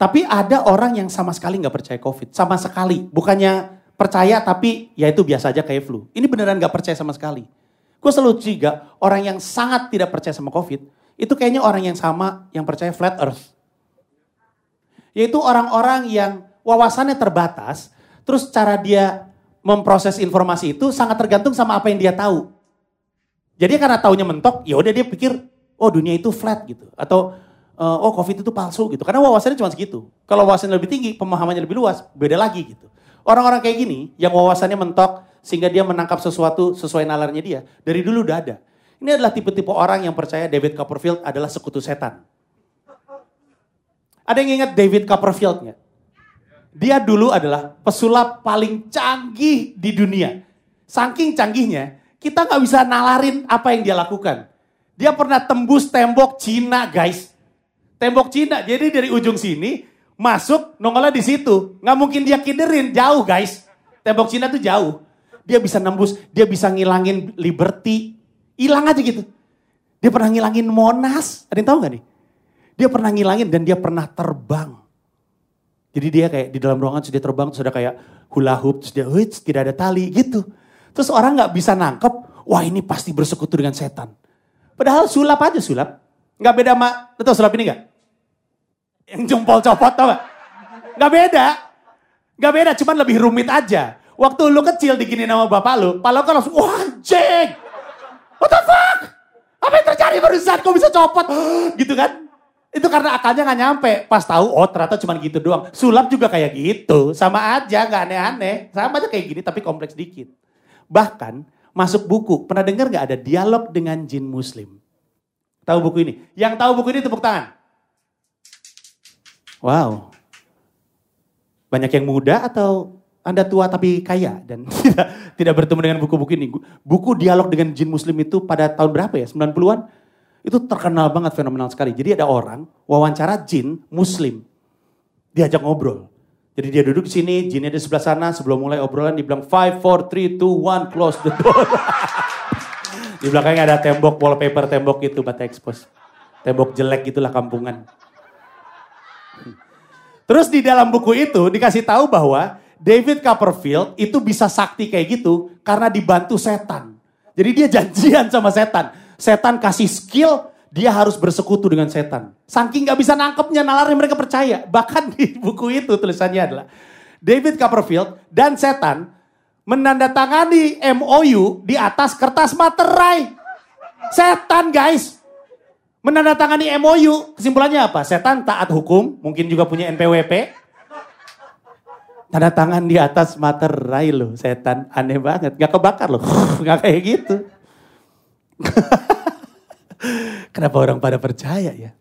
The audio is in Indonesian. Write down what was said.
Tapi ada orang yang sama sekali nggak percaya COVID. Sama sekali. Bukannya percaya tapi ya itu biasa aja kayak flu. Ini beneran nggak percaya sama sekali. Gue selalu juga orang yang sangat tidak percaya sama COVID. Itu kayaknya orang yang sama yang percaya flat earth. Yaitu orang-orang yang wawasannya terbatas. Terus cara dia memproses informasi itu sangat tergantung sama apa yang dia tahu. Jadi karena taunya mentok, ya udah dia pikir, oh dunia itu flat gitu. Atau uh, oh covid itu palsu gitu. Karena wawasannya cuma segitu. Kalau wawasannya lebih tinggi, pemahamannya lebih luas, beda lagi gitu. Orang-orang kayak gini, yang wawasannya mentok, sehingga dia menangkap sesuatu sesuai nalarnya dia, dari dulu udah ada. Ini adalah tipe-tipe orang yang percaya David Copperfield adalah sekutu setan. Ada yang ingat David Copperfield nggak? Dia dulu adalah pesulap paling canggih di dunia. Saking canggihnya, kita nggak bisa nalarin apa yang dia lakukan. Dia pernah tembus tembok Cina, guys. Tembok Cina. Jadi dari ujung sini masuk nongolnya di situ. Nggak mungkin dia kiderin, jauh, guys. Tembok Cina tuh jauh. Dia bisa nembus, dia bisa ngilangin Liberty. Hilang aja gitu. Dia pernah ngilangin Monas. Ada yang tahu nggak nih? Dia pernah ngilangin dan dia pernah terbang. Jadi dia kayak di dalam ruangan sudah terbang, sudah kayak hula hoop, dia, tidak ada tali gitu. Terus orang nggak bisa nangkep, wah ini pasti bersekutu dengan setan. Padahal sulap aja sulap. Nggak beda sama, tau sulap ini nggak? Yang jempol copot tau gak? Nggak beda. Nggak beda, cuman lebih rumit aja. Waktu lu kecil digini nama bapak lu, pala kan langsung, wah anjing. What the fuck? Apa yang terjadi barusan? Kok bisa copot? gitu kan? Itu karena akalnya nggak nyampe. Pas tahu, oh ternyata cuma gitu doang. Sulap juga kayak gitu. Sama aja, nggak aneh-aneh. Sama aja kayak gini, tapi kompleks dikit. Bahkan masuk buku, pernah dengar nggak ada dialog dengan jin muslim? Tahu buku ini? Yang tahu buku ini tepuk tangan. Wow. Banyak yang muda atau Anda tua tapi kaya dan tidak tidak bertemu dengan buku-buku ini. Buku dialog dengan jin muslim itu pada tahun berapa ya? 90-an? Itu terkenal banget fenomenal sekali. Jadi ada orang wawancara jin muslim. Diajak ngobrol. Jadi dia duduk di sini, jinnya di sebelah sana. Sebelum mulai obrolan dibilang 5, 4, 3, 2, 1, close the door. di belakangnya ada tembok, wallpaper tembok gitu, bata expose. Tembok jelek gitulah kampungan. Terus di dalam buku itu dikasih tahu bahwa David Copperfield itu bisa sakti kayak gitu karena dibantu setan. Jadi dia janjian sama setan. Setan kasih skill, dia harus bersekutu dengan setan. Saking gak bisa nangkepnya, nalarnya mereka percaya. Bahkan di buku itu tulisannya adalah, David Copperfield dan setan menandatangani MOU di atas kertas materai. Setan guys. Menandatangani MOU, kesimpulannya apa? Setan taat hukum, mungkin juga punya NPWP. Tanda tangan di atas materai loh, setan aneh banget. Gak kebakar loh, gak kayak gitu. Kenapa orang pada percaya ya?